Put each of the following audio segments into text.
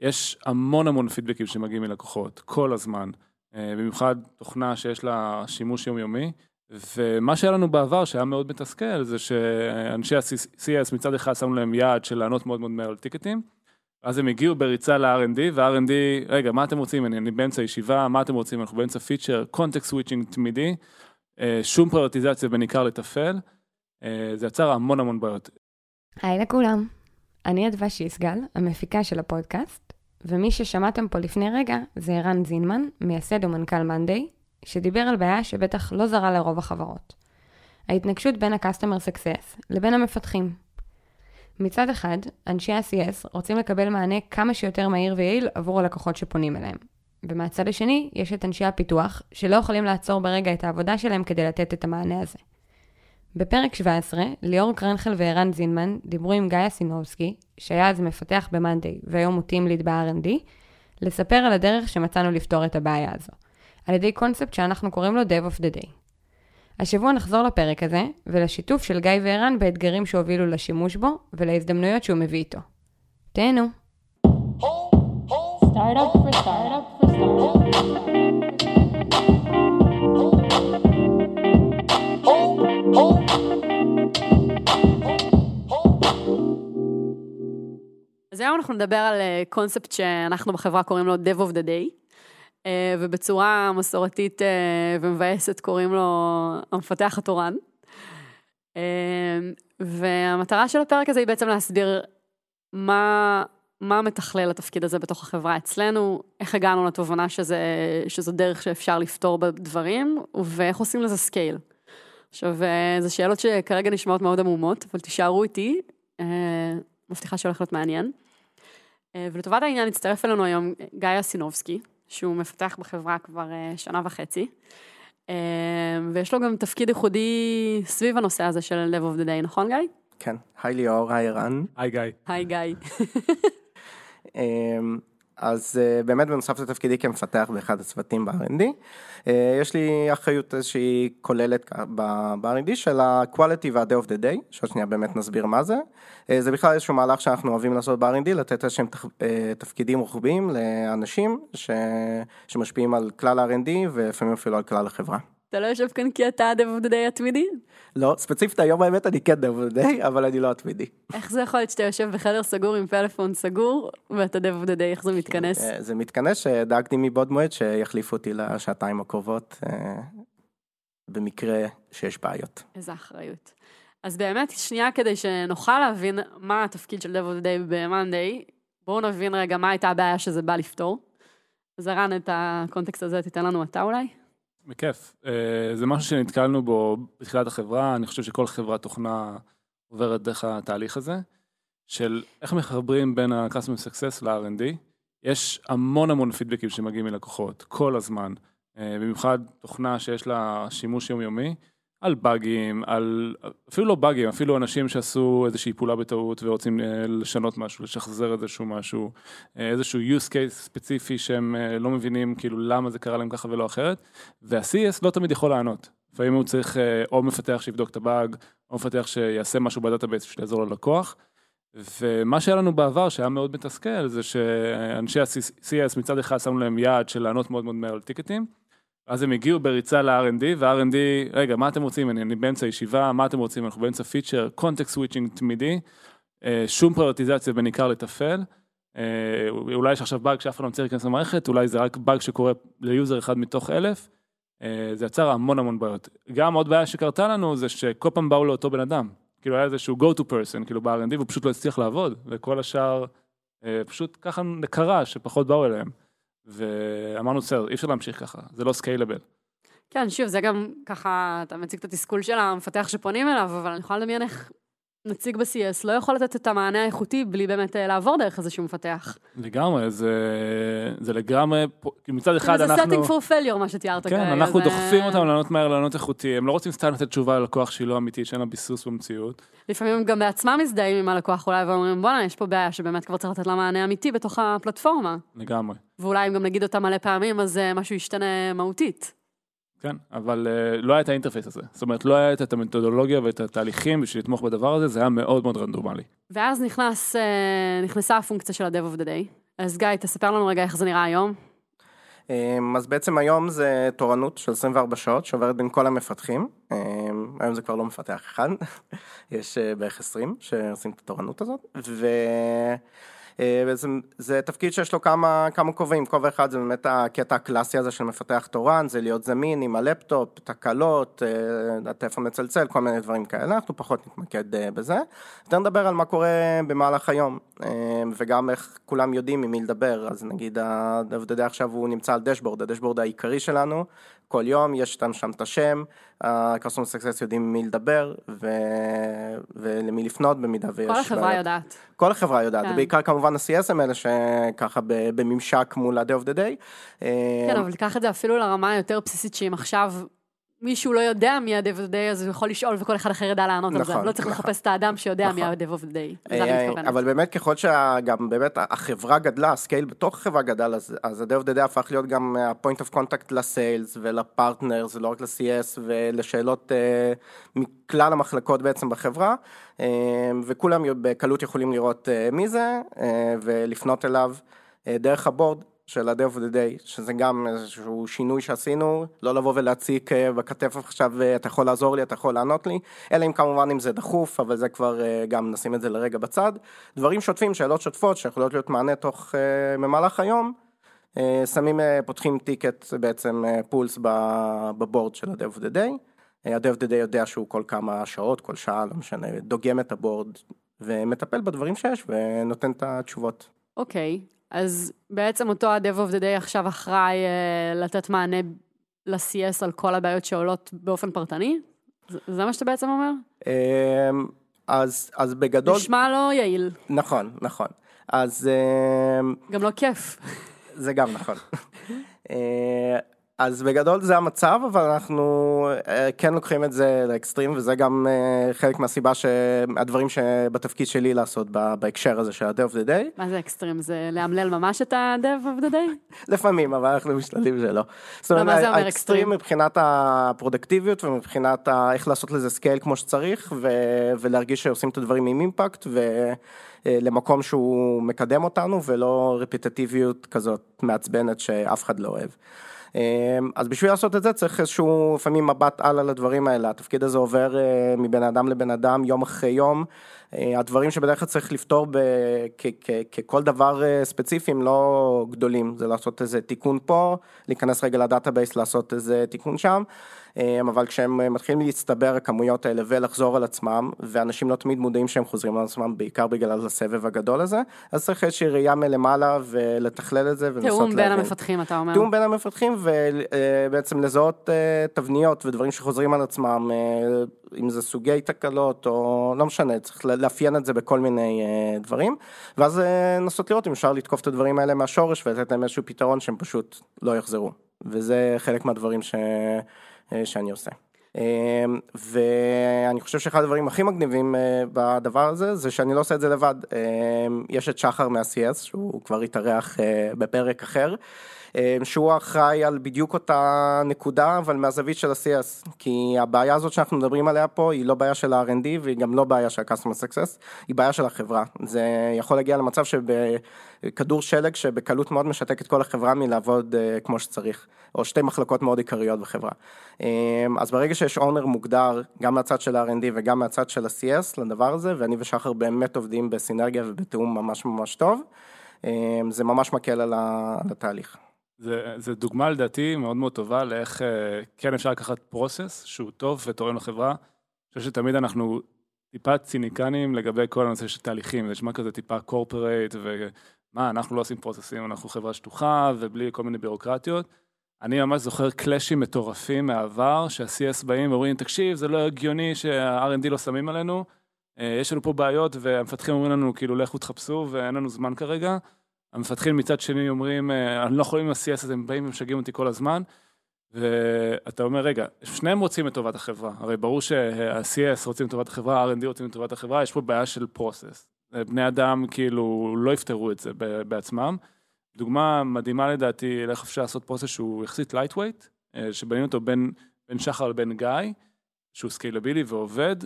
יש המון המון פידבקים שמגיעים מלקוחות, כל הזמן. אה, במיוחד תוכנה שיש לה שימוש יומיומי. ומה שהיה לנו בעבר, שהיה מאוד מתסכל, זה שאנשי ה-CS מצד אחד שמו להם יעד של לענות מאוד מאוד מהר על טיקטים, אז הם הגיעו בריצה ל-R&D, וה-R&D, רגע, מה אתם רוצים? אני, אני באמצע ישיבה, מה אתם רוצים? אנחנו באמצע feature, context switching תמידי, אה, שום פריוריטיזציה בין עיקר לטפל, אה, זה יצר המון המון בעיות. היי לכולם, אני אדווה שיסגל, המפיקה של הפודקאסט, ומי ששמעתם פה לפני רגע זה ערן זינמן, מייסד ומנכ"ל מאנדיי, שדיבר על בעיה שבטח לא זרה לרוב החברות. ההתנגשות בין ה-customer success לבין המפתחים. מצד אחד, אנשי ה-CS רוצים לקבל מענה כמה שיותר מהיר ויעיל עבור הלקוחות שפונים אליהם. ומהצד השני, יש את אנשי הפיתוח, שלא יכולים לעצור ברגע את העבודה שלהם כדי לתת את המענה הזה. בפרק 17, ליאור קרנחל וערן זינמן דיברו עם גיא סינובסקי, שהיה אז מפתח ב-Monday והיום הוא טים ליד ב-R&D, לספר על הדרך שמצאנו לפתור את הבעיה הזו. על ידי קונספט שאנחנו קוראים לו Dev of the Day. השבוע נחזור לפרק הזה, ולשיתוף של גיא וערן באתגרים שהובילו לשימוש בו, ולהזדמנויות שהוא מביא איתו. תהנו. אז היום אנחנו נדבר על קונספט שאנחנו בחברה קוראים לו Dev of the Day. אה, ובצורה מסורתית אה, ומבאסת קוראים לו המפתח התורן. אה, והמטרה של הפרק הזה היא בעצם להסביר מה, מה מתכלל התפקיד הזה בתוך החברה אצלנו, איך הגענו לתובנה שזה, שזו דרך שאפשר לפתור בדברים, ואיך עושים לזה scale. עכשיו, זה שאלות שכרגע נשמעות מאוד עמומות, אבל תישארו איתי, מבטיחה שהולך להיות מעניין. ולטובת העניין הצטרף אלינו היום גיא אסינובסקי, שהוא מפתח בחברה כבר אה, שנה וחצי. אה, ויש לו גם תפקיד ייחודי סביב הנושא הזה של Love of the Day, נכון גיא? כן, היי ליאור, היי ערן. היי גיא. היי גיא. אז uh, באמת בנוסף לתפקידי כמפתח באחד הצוותים ב-R&D, uh, יש לי אחריות איזושהי כוללת ב-R&D של ה-Quality וה-Day of the Day, שעוד שנייה באמת נסביר מה זה. Uh, זה בכלל איזשהו מהלך שאנחנו אוהבים לעשות ב-R&D, לתת איזשהם תפ, uh, תפקידים רוחביים לאנשים ש, שמשפיעים על כלל ה-R&D ולפעמים אפילו על כלל החברה. אתה לא יושב כאן כי אתה הדבודדי התמידי? לא, ספציפית היום האמת אני כן דבודדי, אבל אני לא התמידי. איך זה יכול להיות שאתה יושב בחדר סגור עם פלאפון סגור, ואתה דבודדי, איך זה מתכנס? אה, זה מתכנס שדאגתי מבעוד מועד שיחליפו אותי לשעתיים הקרובות, אה, במקרה שיש בעיות. איזה אחריות. אז באמת, שנייה כדי שנוכל להבין מה התפקיד של the Day ב-Monday, בואו נבין רגע מה הייתה הבעיה שזה בא לפתור. אז ערן, את הקונטקסט הזה תיתן לנו אתה אולי? בכיף. אה, זה משהו שנתקלנו בו בתחילת החברה, אני חושב שכל חברת תוכנה עוברת דרך התהליך הזה, של איך מחברים בין ה-customer success ל-R&D. יש המון המון פידבקים שמגיעים מלקוחות, כל הזמן, אה, במיוחד תוכנה שיש לה שימוש יומיומי. על באגים, על אפילו לא באגים, אפילו אנשים שעשו איזושהי פעולה בטעות ורוצים אה, לשנות משהו, לשחזר איזשהו משהו, אה, איזשהו use case ספציפי שהם אה, לא מבינים כאילו למה זה קרה להם ככה ולא אחרת, וה-CS לא תמיד יכול לענות. לפעמים הוא צריך או מפתח שיבדוק את הבאג, או מפתח שיעשה משהו ב database בשביל לעזור ללקוח. ומה שהיה לנו בעבר שהיה מאוד מתסכל זה שאנשי ה-CS מצד אחד שמו להם יעד של לענות מאוד מאוד מהר על טיקטים. אז הם הגיעו בריצה ל-R&D, וה-R&D, רגע, מה אתם רוצים? אני, אני באמצע ישיבה, מה אתם רוצים? אנחנו באמצע feature, context switching תמידי, אה, שום פריוריטיזציה בין עיקר לטפל. אה, אולי יש עכשיו באג שאף אחד לא מצליח להיכנס למערכת, אולי זה רק באג שקורה ל user אחד מתוך אלף. אה, זה יצר המון המון בעיות. גם עוד בעיה שקרתה לנו זה שכל פעם באו לאותו בן אדם. כאילו היה איזשהו go to person, כאילו ב-R&D, והוא פשוט לא הצליח לעבוד, וכל השאר פשוט ככה קרה שפחות באו אליהם. ואמרנו, בסדר, אי אפשר להמשיך ככה, זה לא scalable. כן, שוב, זה גם ככה, אתה מציג את התסכול של המפתח שפונים אליו, אבל אני יכולה לדמיין איך נציג ב-CS לא יכול לתת את המענה האיכותי בלי באמת אה, לעבור דרך איזשהו מפתח. לגמרי, זה, זה לגמרי, מצד אחד אנחנו... זה setting for failure, מה שתיארת כן, כרגע. אנחנו זה... דוחפים אותם לענות מהר, לענות איכותי, הם לא רוצים סתם לתת תשובה ללקוח שהיא לא אמיתית, שאין לה ביסוס במציאות. לפעמים הם גם בעצמם מזדהים עם הלקוח אולי ואומרים, בואנה, יש פה בעיה שבאמת כבר צריך לתת לה מענה אמיתי בתוך הפלטפורמה. לגמרי. ואולי אם גם נגיד אותה מלא פעמים, אז אה, משהו ישתנה מהותית. כן, אבל uh, לא היה את האינטרפייס הזה. זאת אומרת, לא היה את המתודולוגיה ואת התהליכים בשביל לתמוך בדבר הזה, זה היה מאוד מאוד רנדומלי. ואז נכנס, uh, נכנסה הפונקציה של ה-Dev of the Day. אז גיא, תספר לנו רגע איך זה נראה היום. אמ, אז בעצם היום זה תורנות של 24 שעות שעוברת בין כל המפתחים. אמ, היום זה כבר לא מפתח אחד, יש אה, בערך 20 שעושים את התורנות הזאת. ו... אה, בעצם זה תפקיד שיש לו כמה, כמה כובעים, כובע אחד זה באמת הקטע הקלאסי הזה של מפתח תורן, זה להיות זמין עם הלפטופ, תקלות, אה, הטלפון מצלצל, כל מיני דברים כאלה, אנחנו פחות נתמקד אה, בזה. יותר נדבר על מה קורה במהלך היום, וגם איך כולם יודעים עם מי לדבר, אז נגיד ה-DevDD עכשיו הוא נמצא על דשבורד, הדשבורד העיקרי שלנו, כל יום יש שם שם את השם, ה-Customer Success יודעים מי לדבר ו... ולמי לפנות במידה ויש... כל החברה בעיות. יודעת. כל החברה יודעת, כן. ובעיקר כמובן ה-CS הם אלה שככה בממשק מול ה-day of the day. כן, אבל תיקח את זה אפילו לרמה היותר בסיסית, שאם עכשיו מישהו לא יודע מי ה-Dev of the Day, אז הוא יכול לשאול וכל אחד אחר ידע לענות נכון, על זה. נכון, לא צריך נכון. לחפש את האדם שיודע נכון. מי ה-Dev of the Day. אה, אבל באמת ככל שגם באמת החברה גדלה, ה scale בתוך החברה גדל, אז, אז ה-Dev of the Day הפך להיות גם ה-point of contact ל sales ול partners, ולא רק ל-CS ולשאלות אה, מכלל המחלקות בעצם בחברה, אה, וכולם בקלות יכולים לראות אה, מי זה אה, ולפנות אליו דרך הבורד. של ה-day of the day, שזה גם איזשהו שינוי שעשינו, לא לבוא ולהציק אה, בכתף עכשיו, אה, אתה יכול לעזור לי, אתה יכול לענות לי, אלא אם כמובן אם זה דחוף, אבל זה כבר אה, גם נשים את זה לרגע בצד. דברים שוטפים, שאלות שוטפות, שיכולות להיות מענה תוך, במהלך היום, שמים, פותחים טיקט בעצם פולס בבורד של ה-day of the day. ה-day of the day יודע שהוא כל כמה שעות, כל שעה, לא משנה, דוגם את הבורד ומטפל בדברים שיש ונותן את התשובות. אוקיי, okay. אז בעצם אותו ה-Dev of the Day עכשיו אחראי uh, לתת מענה ל-CS על כל הבעיות שעולות באופן פרטני? זה, זה מה שאתה בעצם אומר? אמ, אז, אז בגדול... נשמע לא יעיל. נכון, נכון. אז... אמ, גם לא כיף. זה גם נכון. אה, אז בגדול זה המצב, אבל אנחנו אה, כן לוקחים את זה לאקסטרים, וזה גם אה, חלק מהסיבה שהדברים שבתפקיד שלי לעשות בהקשר הזה של ה-Dev of the Day. מה זה אקסטרים? זה לאמלל ממש את ה-Dev of the Day? לפעמים, אבל אנחנו משתדלים שלא. זאת אומרת, מה זה אומר אקסטרים? מבחינת הפרודוקטיביות ומבחינת איך לעשות לזה scale כמו שצריך, ולהרגיש שעושים את הדברים עם אימפקט, ולמקום שהוא מקדם אותנו, ולא רפיטטיביות כזאת מעצבנת שאף אחד לא אוהב. אמ, אז בשביל לעשות את זה צריך איזשהו לפעמים מבט הלאה לדברים האלה, התפקיד הזה עובר אה, מבן אדם לבן אדם יום אחרי יום, הדברים שבדרך כלל צריך לפתור ככל דבר אה, ספציפי הם לא גדולים, זה לעשות איזה תיקון פה, להיכנס רגע לדאטאבייס לעשות איזה תיקון שם. אמ, אבל כשהם אה, מתחילים להצטבר הכמויות האלה ולחזור על עצמם, ואנשים לא תמיד מודעים שהם חוזרים על עצמם, בעיקר בגלל הסבב הגדול הזה, אז צריך איזושהי ראייה מלמעלה ולתכלל את זה ולנסות להבין. תיאום בין המפתחים, אתה אומר. תיאום בין המפתחים ובעצם לזהות אה, תבניות ודברים שחוזרים על עצמם, אה, אם זה סוגי תקלות או לא משנה, צריך לאפיין את זה בכל מיני דברים, ואז לנסות לראות אם אפשר לתקוף את הדברים האלה מהשורש ולתת להם איזשהו פתרון שהם פשוט לא יחזרו. וזה חלק מהדברים ש... אה, שאני עושה. אה, ואני חושב שאחד הדברים הכי מגניבים אה, בדבר הזה זה שאני לא עושה את זה לבד. יש את שחר מה-CS שהוא כבר התארח בפרק אחר. שהוא אחראי על בדיוק אותה נקודה, אבל מהזווית של ה-CS. כי הבעיה הזאת שאנחנו מדברים עליה פה היא לא בעיה של ה-R&D והיא גם לא בעיה של ה-Customer Success, היא בעיה של החברה. זה יכול להגיע למצב שבכדור שלג שבקלות מאוד משתק את כל החברה מלעבוד uh, כמו שצריך, או שתי מחלקות מאוד עיקריות בחברה. Um, אז ברגע שיש אונר מוגדר, גם מהצד של ה-R&D וגם מהצד של ה-CS לדבר הזה, ואני ושחר באמת עובדים בסינרגיה ובתיאום ממש ממש טוב, זה ממש מקל על התהליך. זה, זה דוגמה לדעתי מאוד מאוד טובה לאיך אה, כן אפשר לקחת פרוסס שהוא טוב ותורם לחברה. אני חושב שתמיד אנחנו טיפה ציניקנים לגבי כל הנושא של תהליכים, זה נשמע כזה טיפה קורפרייט ומה, אנחנו לא עושים פרוססים, אנחנו חברה שטוחה ובלי כל מיני ביורוקרטיות. אני ממש זוכר קלאשים מטורפים מהעבר, שה-CS באים ואומרים, תקשיב, זה לא הגיוני שה-R&D לא שמים עלינו, אה, יש לנו פה בעיות והמפתחים אומרים לנו, כאילו, לכו תחפשו ואין לנו זמן כרגע. המפתחים מצד שני אומרים, אה, אני לא יכול עם ה-CS הזה, הם באים ומשגעים אותי כל הזמן. ואתה אומר, רגע, שניהם רוצים את טובת החברה, הרי ברור שה-CS רוצים את טובת החברה, ה-R&D רוצים את טובת החברה, יש פה בעיה של פרוסס. בני אדם כאילו לא יפתרו את זה בעצמם. דוגמה מדהימה לדעתי לאיך אפשר לעשות process שהוא יחסית lightweight, אה, שבנינו אותו בין, בין שחר לבין גיא, שהוא סקיילבילי ועובד,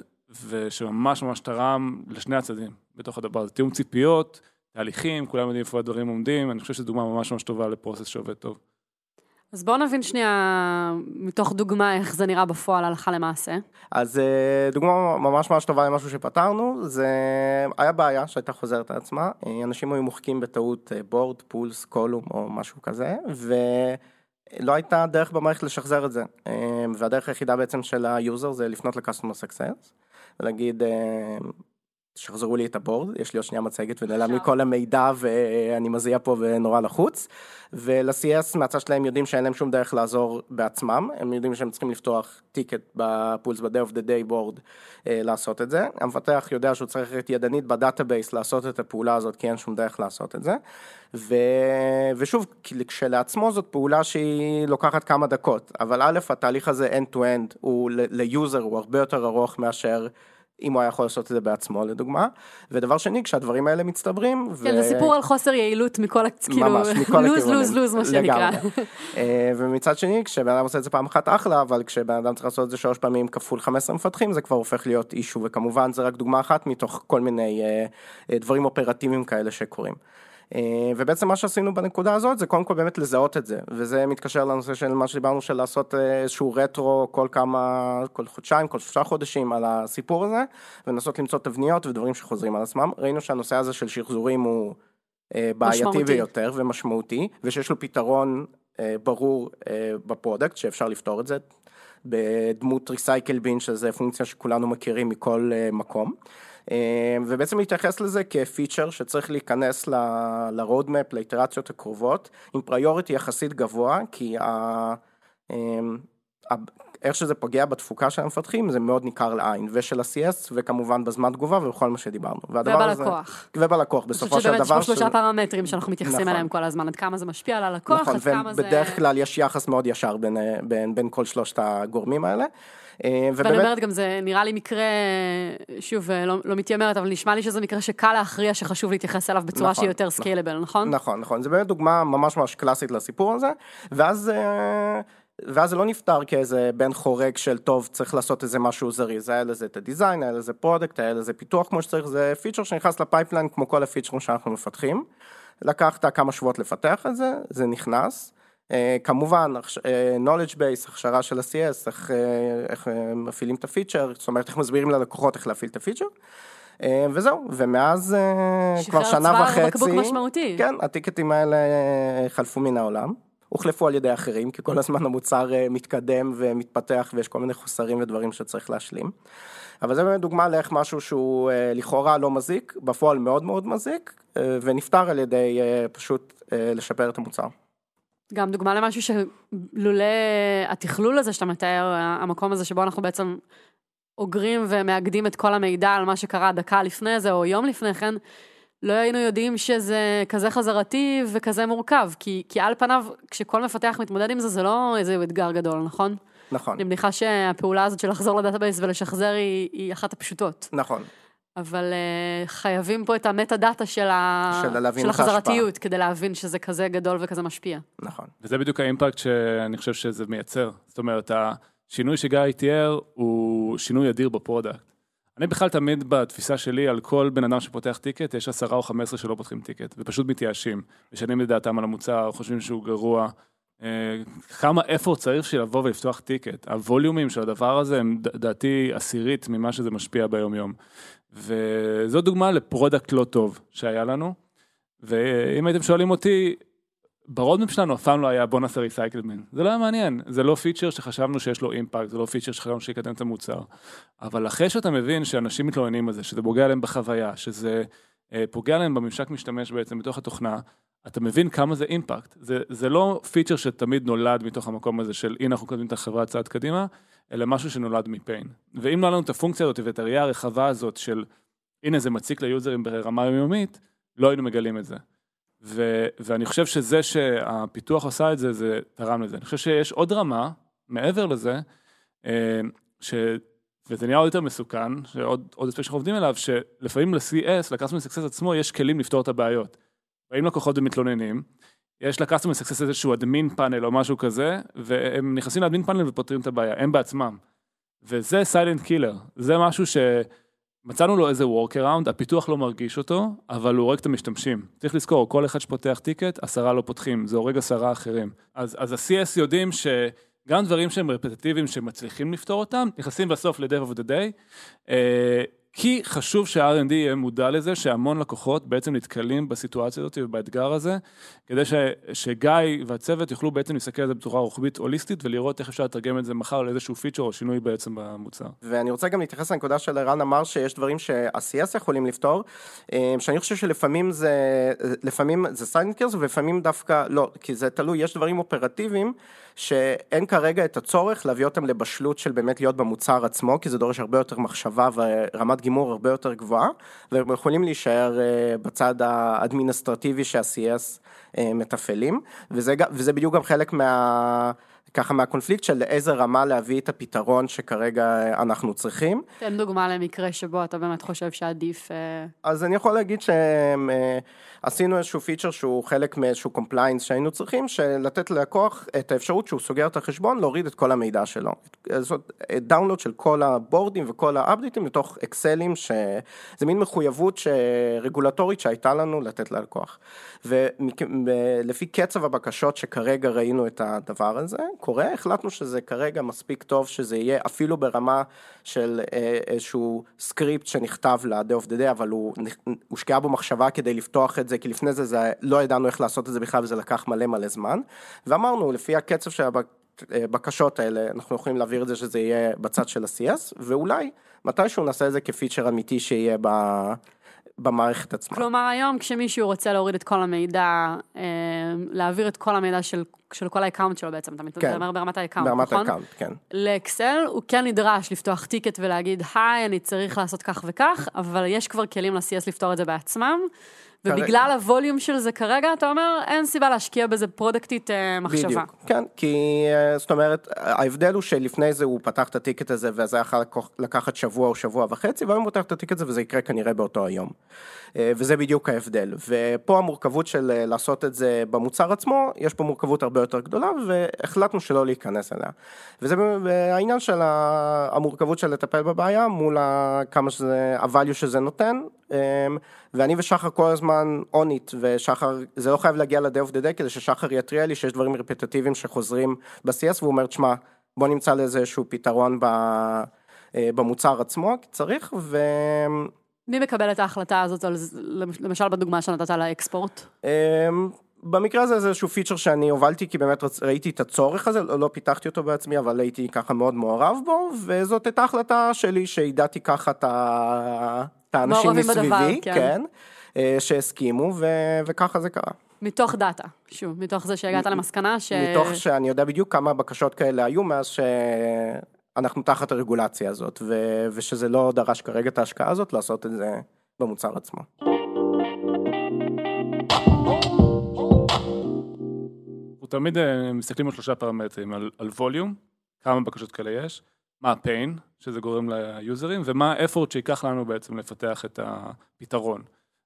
ושממש ממש תרם לשני הצדדים בתוך הדבר הזה. תיאום ציפיות, תהליכים, כולם יודעים איפה הדברים עומדים, אני חושב שזו דוגמה ממש ממש טובה ל process שעובד טוב. אז בואו נבין שנייה, מתוך דוגמה, איך זה נראה בפועל הלכה למעשה. אז אה, דוגמה ממש ממש טובה למשהו שפתרנו, זה היה בעיה שהייתה חוזרת על עצמה, אה, אנשים היו מוחקים בטעות board, pulse, column או משהו כזה, ולא הייתה דרך במערכת לשחזר את זה, אה, והדרך היחידה בעצם של ה user זה לפנות ל-customer success, ולהגיד שחזרו לי את ה board, יש לי עוד שנייה מצגת ונעלם לי כל המידע ואני מזיע פה ונורא לחוץ. ול-CS מהצד שלהם יודעים שאין להם שום דרך לעזור בעצמם, הם יודעים שהם צריכים לפתוח ticket ב pulse ב-Dev of the Day board אה, לעשות את זה. המפתח יודע שהוא צריך להיות ידנית בדאטאבייס לעשות את הפעולה הזאת כי אין שום דרך לעשות את זה. ו... ושוב, כשלעצמו זאת פעולה שהיא לוקחת כמה דקות, אבל א', התהליך הזה end to end הוא ל user הוא הרבה יותר ארוך מאשר אם הוא היה יכול לעשות את זה בעצמו לדוגמה, ודבר שני כשהדברים האלה מצטברים. כן, ו... זה סיפור על חוסר יעילות מכל, כאילו, ממש, מכל lose lose lose מה שנקרא. אה, ומצד שני כשבן אדם עושה את זה פעם אחת אחלה, אבל כשבן אדם צריך לעשות את זה שלוש פעמים כפול 15 מפתחים זה כבר הופך להיות issue, וכמובן זה רק דוגמה אחת מתוך כל מיני אה, אה, דברים אופרטיביים כאלה שקורים. אה, ובעצם מה שעשינו בנקודה הזאת זה קודם כל באמת לזהות את זה, וזה מתקשר לנושא של מה שדיברנו של לעשות אה, איזשהו רטרו כל כמה, כל חודשיים, כל שלושה חודשים על הסיפור הזה, ולנסות למצוא תבניות ודברים שחוזרים על עצמם. ראינו שהנושא הזה של שחזורים הוא אה, בעייתי משמעותי. ביותר ומשמעותי, ושיש לו פתרון ברור ב product שאפשר לפתור את זה. בדמות recycle bin שזה פונקציה שכולנו מכירים מכל מקום. אה, ובעצם להתייחס לזה כפיצ'ר שצריך להיכנס ל-roadmap, לאיטרציות הקרובות, עם פריוריטי יחסית גבוה, כי ה... אה, איך שזה פוגע בתפוקה של המפתחים זה מאוד ניכר לעין, ושל ה-CS וכמובן בזמן תגובה ובכל מה שדיברנו. ובלקוח. הזה, ובלקוח, בסופו של דבר. אני חושבת שבאמת יש שלושה פרמטרים שאנחנו מתייחסים נכון. אליהם כל הזמן, עד כמה זה משפיע על הלקוח, נכון, עד כמה זה... ובדרך כלל יש יחס מאוד ישר בין, בין, בין כל שלושת הגורמים האלה. אה, ובאמת... ואני אומרת גם זה נראה לי מקרה, שוב, אה, לא, לא מתיימרת, אבל נשמע לי שזה מקרה שקל להכריע שחשוב להתייחס אליו בצורה נכון, שהיא יותר scalable, נכון? נכון, נכון, זה באמת דוגמה ממש ממש קלאסית לסיפור הזה, ואז... ואז זה לא נפתר כאיזה בן חורג של טוב צריך לעשות איזה משהו זריז, היה לזה את ה design, היה לזה product, היה לזה פיתוח כמו שצריך, זה פיצ'ר שנכנס ל pipeline כמו כל הפיצ'רים שאנחנו מפתחים. לקחת כמה שבועות לפתח את זה, זה נכנס, אה, כמובן, אה, knowledge base, הכשרה של ה-CS, איך, אה, איך מפעילים את הפיצ'ר, זאת אומרת איך מסבירים ללקוחות איך להפעיל את הפיצ'ר. וזהו, ומאז כבר שנה וחצי, שחרר בקבוק משמעותי. כן, הטיקטים האלה חלפו מן העולם, הוחלפו על ידי אחרים, כי כל הזמן המוצר מתקדם ומתפתח ויש כל מיני חוסרים ודברים שצריך להשלים. אבל זה באמת דוגמה לאיך משהו שהוא לכאורה לא מזיק, בפועל מאוד מאוד מזיק, ונפתר על ידי פשוט לשפר את המוצר. גם דוגמה למשהו שלולא התכלול הזה שאתה מתאר, המקום הזה שבו אנחנו בעצם אוגרים ומאגדים את כל המידע על מה שקרה דקה לפני זה או יום לפני כן, לא היינו יודעים שזה כזה חזרתי וכזה מורכב, כי, כי על פניו, כשכל מפתח מתמודד עם זה, זה לא איזה אתגר גדול, נכון? נכון. אני מניחה שהפעולה הזאת של לחזור לדאטאבייס ולשחזר היא, היא אחת הפשוטות. נכון. אבל uh, חייבים פה את המטה דאטה של, ה... של, של החזרתיות, כדי להבין שזה כזה גדול וכזה משפיע. נכון. וזה בדיוק האימפקט שאני חושב שזה מייצר. זאת אומרת, השינוי שגיא תיאר הוא שינוי אדיר ב product. אני בכלל תמיד בתפיסה שלי, על כל בן אדם שפותח ticket, יש עשרה או חמש עשרה שלא פותחים ticket, ופשוט מתייאשים, משנים את דעתם על המוצר, חושבים שהוא גרוע. אה, כמה אכפת צריך בשביל לבוא ולפתוח ticket. ה volumeים של הדבר הזה הם לדעתי עשירית ממה שזה משפיע ביום יום. וזו דוגמה ל product לא טוב שהיה לנו, ואם הייתם שואלים אותי, ב roadmap שלנו אף פעם לא היה בוא נעשה recycle bin, זה לא היה מעניין, זה לא פיצ'ר שחשבנו שיש לו אימפקט, זה לא פיצ'ר שחשבנו שיקדם את המוצר, אבל אחרי שאתה מבין שאנשים מתלוננים על זה, שזה פוגע להם בחוויה, שזה אה, פוגע להם בממשק משתמש בעצם בתוך התוכנה, אתה מבין כמה זה אימפקט, זה, זה לא פיצ'ר שתמיד נולד מתוך המקום הזה של הנה אנחנו מקדמים את החברה צעד קדימה, אלא משהו שנולד מפיין. ואם לא היה לנו את הפונקציה הזאת ואת הראייה הרחבה הזאת של הנה זה מציק ליוזרים ברמה יומיומית, לא היינו מגלים את זה. ו, ואני חושב שזה שהפיתוח עשה את זה, זה תרם לזה. אני חושב שיש עוד רמה, מעבר לזה, אה, ש... וזה נראה עוד יותר מסוכן, שעוד אספקט שאנחנו עובדים עליו, שלפעמים ל-CS, ל-Customer Success עצמו, יש כלים לפתור את הבעיות. באים לקוחות ומתלוננים, יש ל-Customer Success איזשהו אדמין פאנל או משהו כזה, והם נכנסים לאדמין פאנל ופותרים את הבעיה, הם בעצמם. וזה silent killer, זה משהו מצאנו לו איזה workaround, הפיתוח לא מרגיש אותו, אבל הוא הורג את המשתמשים. צריך לזכור, כל אחד שפותח ticket, עשרה לא פותחים, זה הורג עשרה אחרים. אז, אז ה-CS יודעים שגם דברים שהם רפטטיביים שמצליחים לפתור אותם, נכנסים בסוף ל-Dev of the Day. אה, כי חשוב שה-R&D יהיה מודע לזה שהמון לקוחות בעצם נתקלים בסיטואציה הזאת ובאתגר הזה, כדי ש, שגיא והצוות יוכלו בעצם להסתכל על זה בצורה רוחבית הוליסטית ולראות איך אפשר לתרגם את זה מחר לאיזשהו פיצ'ר או שינוי בעצם במוצר. ואני רוצה גם להתייחס לנקודה שערן אמר שיש דברים שה-CS יכולים לפתור, אה, שאני חושב שלפעמים זה, לפעמים זה CS ולפעמים דווקא לא, כי זה תלוי, יש דברים אופרטיביים שאין כרגע את הצורך להביא אותם לבשלות של באמת להיות במוצר עצמו, כי זה דורש הרבה יותר מחשבה ורמת גימור הרבה יותר גבוהה, והם יכולים להישאר אה, בצד האדמיניסטרטיבי שה-CS אה, מתפעלים, וזה, וזה בדיוק גם חלק מה... ככה מהקונפליקט של איזה רמה להביא את הפתרון שכרגע אנחנו צריכים. תן דוגמה למקרה שבו אתה באמת חושב שעדיף... אה, אז אני יכול להגיד שעשינו איזשהו feature שהוא חלק מאיזשהו compliance שהיינו צריכים, של לתת ללקוח את האפשרות שהוא סוגר את החשבון, להוריד את כל המידע שלו. זאת download של כל ה board־ים וכל ה update־ים לתוך אקסלים, שזה מין מחויבות רגולטורית שהייתה לנו לתת ללקוח. ולפי קצב הבקשות שכרגע ראינו את הדבר הזה, קורה, החלטנו שזה כרגע מספיק טוב שזה יהיה אפילו ברמה של אה, איזשהו סקריפט שנכתב ל-day of the day, אבל הוא הושקעה בו מחשבה כדי לפתוח את זה, כי לפני זה, זה לא ידענו איך לעשות את זה בכלל וזה לקח מלא מלא זמן, ואמרנו לפי הקצב של הבקשות האלה, אנחנו יכולים להעביר את זה שזה יהיה בצד של ה-CS, ואולי מתישהו נעשה את זה כפיצ'ר אמיתי שיהיה ב... במערכת עצמה. כלומר, היום כשמישהו רוצה להוריד את כל המידע, אה, להעביר את כל המידע של, של כל ה account שלו בעצם, אתה כן. מדבר ברמת ה account, נכון? ברמת ה account, כן. לאקסל, הוא כן נדרש לפתוח ticket ולהגיד, היי, אני צריך לעשות כך וכך, אבל יש כבר כלים ל-CS לפתור את זה בעצמם. ובגלל ה volume של זה כרגע, אתה אומר, אין סיבה להשקיע בזה product־ית אה, מחשבה. בדיוק, כן, כי אה, זאת אומרת, ההבדל הוא שלפני זה הוא פתח את ה ticket הזה, וזה יכול לקחת שבוע או שבוע וחצי, והיום הוא פתח את הטיקט הזה וזה יקרה כנראה באותו היום. אה, וזה בדיוק ההבדל. ופה המורכבות של לעשות את זה במוצר עצמו, יש פה מורכבות הרבה יותר גדולה, והחלטנו שלא להיכנס אליה. וזה העניין של המורכבות של לטפל בבעיה, מול כמה שזה, ה-value שזה נותן, ואני ושחר כל הזמן on it, ושחר, זה לא חייב להגיע ל-day of the day כדי ששחר יתריע לי שיש דברים רפטטיביים שחוזרים ב-CS, והוא אומר, תשמע, בוא נמצא לזה איזשהו פתרון ב, אה, במוצר עצמו, כי צריך, ו... מי מקבל את ההחלטה הזאת, על, למשל בדוגמה שנתת על האקספורט? אמ, במקרה הזה זה איזשהו פיצ'ר שאני הובלתי כי באמת ראיתי את הצורך הזה, לא, לא פיתחתי אותו בעצמי אבל הייתי ככה מאוד מעורב בו וזאת הייתה החלטה שלי שידעתי ככה את האנשים מסביבי, בדבר, כן, כן אה, שהסכימו ו, וככה זה קרה. מתוך דאטה, שוב, מתוך זה שהגעת למסקנה ש... מתוך שאני יודע בדיוק כמה בקשות כאלה היו מאז שאנחנו תחת הרגולציה הזאת ו... ושזה לא דרש כרגע את ההשקעה הזאת לעשות את זה במוצר עצמו. תמיד אה, מסתכלים על שלושה פרמטרים, על, על ווליום, כמה בקשות כאלה יש, מה ה-pain, שזה גורם ליוזרים, ומה ה-effort שייקח לנו בעצם לפתח את הפתרון.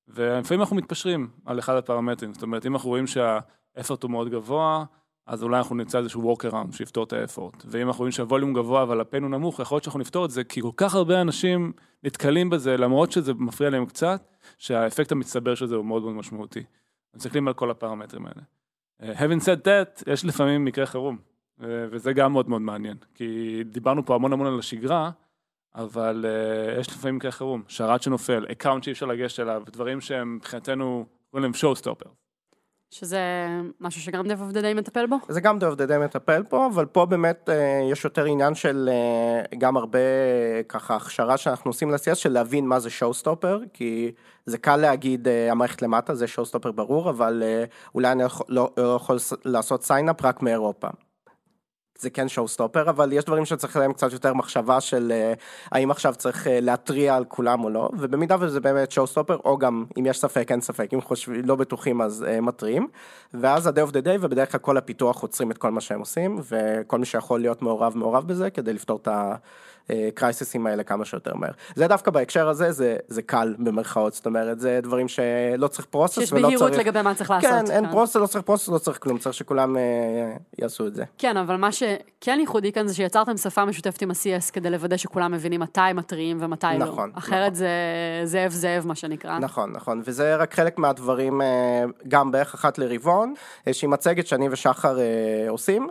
ולפעמים אנחנו מתפשרים על אחד הפרמטרים, זאת אומרת, אם אנחנו רואים שה-effort הוא מאוד גבוה, אז אולי אנחנו נמצא איזשהו workaround שיפתור את האפורט. ואם אנחנו רואים שהווליום גבוה אבל הפן הוא נמוך, יכול להיות שאנחנו נפתור את זה, כי כל כך הרבה אנשים נתקלים בזה, למרות שזה מפריע להם קצת, שהאפקט המצטבר של זה הוא מאוד מאוד משמעותי. מסתכלים על כל הפרמטרים האלה. having said that, יש לפעמים מקרה חירום, וזה גם מאוד מאוד מעניין, כי דיברנו פה המון המון על השגרה, אבל uh, יש לפעמים מקרה חירום, שרת שנופל, account שאי אפשר לגשת אליו, דברים שהם מבחינתנו, קוראים להם show stopper. שזה משהו שגם Dev of the Day מטפל בו? זה גם Dev of the Day מטפל פה, אבל פה באמת אה, יש יותר עניין של אה, גם הרבה ככה הכשרה שאנחנו עושים ל-CS של להבין מה זה Showstopper, כי זה קל להגיד אה, המערכת למטה זה Showstopper ברור, אבל אולי אני לא, לא יכול לעשות login רק מאירופה. זה כן show stopper, אבל יש דברים שצריך להם קצת יותר מחשבה של uh, האם עכשיו צריך uh, להתריע על כולם או לא, ובמידה וזה באמת show stopper, או גם אם יש ספק, אין ספק, אם חושבים, לא בטוחים אז uh, מתריעים, ואז ה- Dev of the Day, ובדרך כלל כל הפיתוח עוצרים את כל מה שהם עושים, וכל מי שיכול להיות מעורב מעורב בזה, כדי לפתור את ה... crisis־ים האלה כמה שיותר מהר. זה דווקא בהקשר הזה, זה, זה קל במרכאות, זאת אומרת, זה דברים שלא צריך process ולא צריך... שיש בהירות לגבי מה צריך לעשות. כן, אין כן. process, לא צריך process, לא צריך כלום, צריך שכולם אה, יעשו את זה. כן, אבל מה. שכן ייחודי כאן זה שיצרתם שפה משותפת עם ה-CS כדי לוודא שכולם מבינים מתי מתריעים ומתי לא. נכון, אחרת נכון. זה זאב זאב, מה שנקרא. נכון, נכון, וזה רק חלק מהדברים, אה, גם בערך אחת לרבעון, איזושהי מצגת שאני ושחר אה, עושים.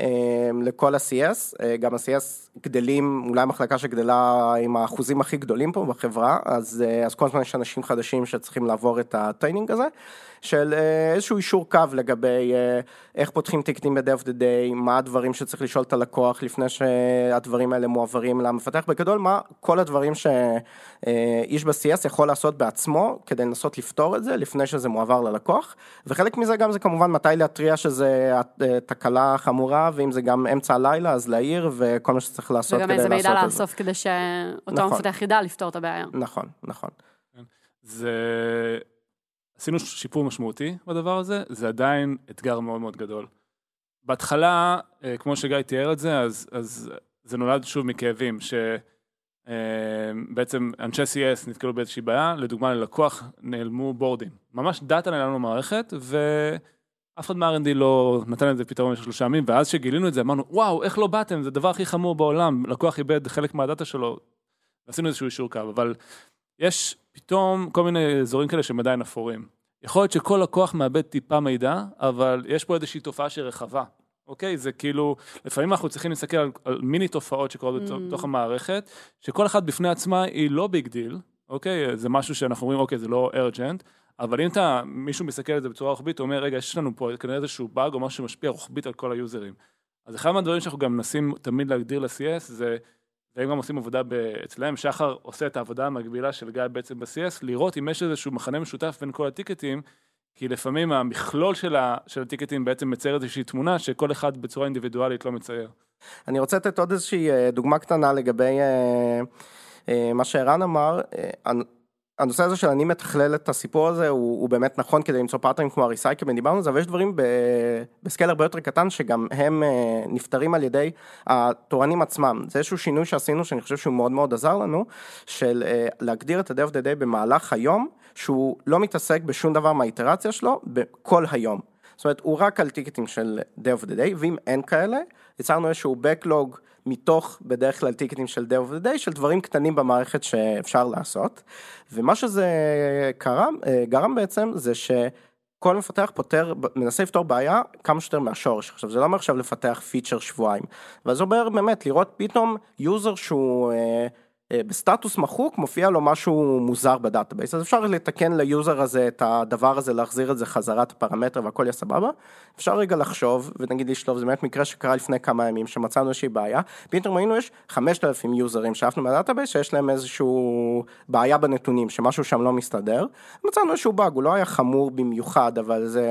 אה, לכל ה-CS, אה, גם ה-CS גדלים, אולי המחלקה שגדלה עם האחוזים הכי גדולים פה בחברה, אז, אה, אז כל הזמן יש אנשים חדשים שצריכים לעבור את ה training הזה, של אה, איזשהו אישור קו לגבי אה, איך פותחים טיקטים ב-day of the day, מה הדברים שצריך לשאול את הלקוח לפני שהדברים האלה מועברים למפתח, בגדול מה כל הדברים שאיש ב-CS יכול לעשות בעצמו כדי לנסות לפתור את זה לפני שזה מועבר ללקוח, וחלק מזה גם זה כמובן מתי להתריע שזה אה, תקלה חמורה, ואם זה גם אמצע הלילה אז להעיר וכל מה שצריך לעשות וגם כדי איזה לעשות מידע את זה. לאסוף כדי שאותו נכון. מפתח ידע לפתור את הבעיה. נכון, נכון. זה... עשינו שיפור משמעותי בדבר הזה, זה עדיין אתגר מאוד מאוד גדול. בהתחלה, אה, כמו שגיא תיאר את זה, אז, אז זה נולד שוב מכאבים, שבעצם אנשי CS נתקלו באיזושהי בעיה, לדוגמה ללקוח נעלמו בורדים. ממש דאטה נעלם למערכת, ואף אחד מה-R&D לא נתן לזה פתרון במשך שלושה ימים, ואז שגילינו את זה אמרנו, וואו, איך לא באתם, זה הדבר הכי חמור בעולם, לקוח איבד חלק מהדאטה שלו, ועשינו איזשהו אישור קו, אבל יש פתאום כל מיני אזורים כאלה שהם עדיין אפורים. יכול להיות שכל לקוח מאבד טיפה מידע, אבל יש פה איזושהי תופעה שהיא רחבה. אוקיי? זה כאילו, לפעמים אנחנו צריכים להסתכל על, על מיני תופעות שקורות Mm. בתוך המערכת, שכל אחת בפני עצמה היא לא big deal, אוקיי? זה משהו שאנחנו אומרים, אוקיי, זה לא urgent, אבל אם אתה, מישהו מסתכל על זה בצורה רוחבית, הוא אומר, רגע, יש לנו פה כנראה איזשהו באג או משהו שמשפיע רוחבית על כל ה user־ים. אז אחד מהדברים שאנחנו גם מנסים תמיד להגדיר ל-CS זה, והם גם עושים עבודה אצלם, שחר עושה את העבודה המקבילה של גיא בעצם ב-CS, לראות אם יש איזשהו מחנה משותף בין כל הטיקטים, כי לפעמים המכלול של, ה, של הטיקטים בעצם מצייר איזושהי תמונה שכל אחד בצורה אינדיבידואלית לא מצייר. אני רוצה לתת עוד איזושהי אה, דוגמה קטנה לגבי אה, אה, מה שערן אמר. הנ- הנושא הזה של אני מתכלל את הסיפור הזה הוא, הוא באמת נכון כדי למצוא פארטרים כמו הריסייקלמן, דיברנו על זה, אבל יש דברים ב, בסקייל הרבה יותר קטן שגם הם אה, נפתרים על ידי התורנים עצמם. זה איזשהו שינוי שעשינו שאני חושב שהוא מאוד מאוד עזר לנו, של אה, להגדיר את ה-day of the day במהלך היום, שהוא לא מתעסק בשום דבר מהאיטרציה שלו בכל היום. זאת אומרת, הוא רק על טיקטים של day of the day, ואם אין כאלה, יצרנו איזשהו backlog מתוך בדרך כלל טיקטים של day of the day, של דברים קטנים במערכת שאפשר לעשות. ומה שזה קרם, אה, גרם בעצם, זה שכל מפתח פותר, מנסה לפתור בעיה כמה שיותר מהשורש. עכשיו, זה לא אומר עכשיו לפתח feature שבועיים, אבל זה אומר באמת לראות פתאום user שהוא... אה, בסטטוס מחוק מופיע לו משהו מוזר ב database, אז אפשר לתקן ל user הזה את הדבר הזה, להחזיר את זה חזרה, את הפרמטר והכל יהיה סבבה. אפשר רגע לחשוב, ונגיד לשלוף, זה באמת מקרה שקרה לפני כמה ימים, שמצאנו איזושהי בעיה, פתאום ראינו יש 5,000 user־ים שלפנו מה database, שיש להם איזשהו בעיה בנתונים, שמשהו שם לא מסתדר. מצאנו איזשהו באג, הוא לא היה חמור במיוחד, אבל זה,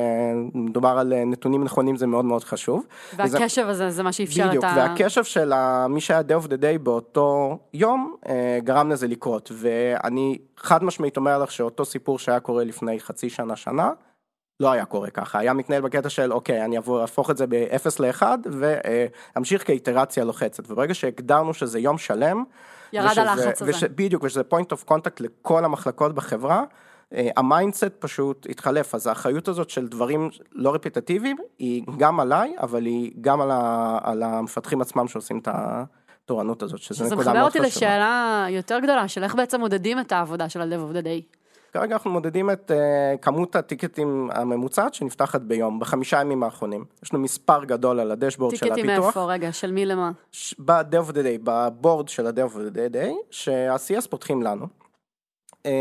מדובר על אה, נתונים נכונים, זה מאוד מאוד חשוב. וזה- והקשב הזה זה מה שאפשר בדיוק, את ה... והקשב של מי שהיה day of the day באותו יום, אה, גרם לזה לקרות, ואני חד משמעית אומר לך שאותו סיפור שהיה קורה לפני חצי שנה, שנה, לא היה קורה ככה, היה מתנהל בקטע של אוקיי, אני אבוא, אהפוך את זה ב-0 ל-1 ואמשיך כאיטרציה לוחצת, וברגע שהגדרנו שזה יום שלם, ירד ושזה- הלחץ הזה. וש, בדיוק, ושזה point of contact לכל המחלקות בחברה, אה, ה mindset פשוט התחלף, אז האחריות הזאת של דברים לא repetitive־ים, היא גם עליי, אבל היא גם על, ה, על המפתחים עצמם שעושים את התורנות הזאת, שזה זה נקודה מחבר מאוד אותי חשובה. לשאלה יותר גדולה, של איך בעצם מודדים את העבודה של ה-Dev of the Day. כרגע אנחנו מודדים את uh, כמות ה ticket־ים הממוצעת שנפתחת ביום, בחמישה ימים האחרונים. יש לנו מספר גדול על ה dashboard של ticket־ים הפיתוח. מאיפה, רגע, של מי למה? ש- ב-day of the day, בבורד של ה-day of the day, שה-CS פותחים לנו. אמ,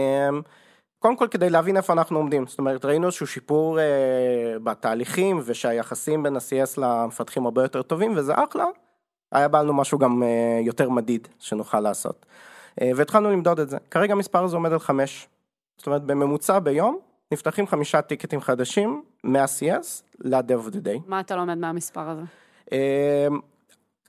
קודם כל כדי להבין איפה אנחנו עומדים, זאת אומרת ראינו איזשהו שיפור אה, בתהליכים ושהיחסים בין ה-CS למפתחים הרבה יותר טובים וזה אחלה, היה בא לנו משהו גם אה, יותר מדיד שנוכל לעשות. אה, והתחלנו למדוד את זה, כרגע המספר הזה עומד על חמש, זאת אומרת בממוצע ביום נפתחים חמישה טיקטים חדשים מה-CS ל-day of the day. מה אתה לומד מהמספר הזה? אמ,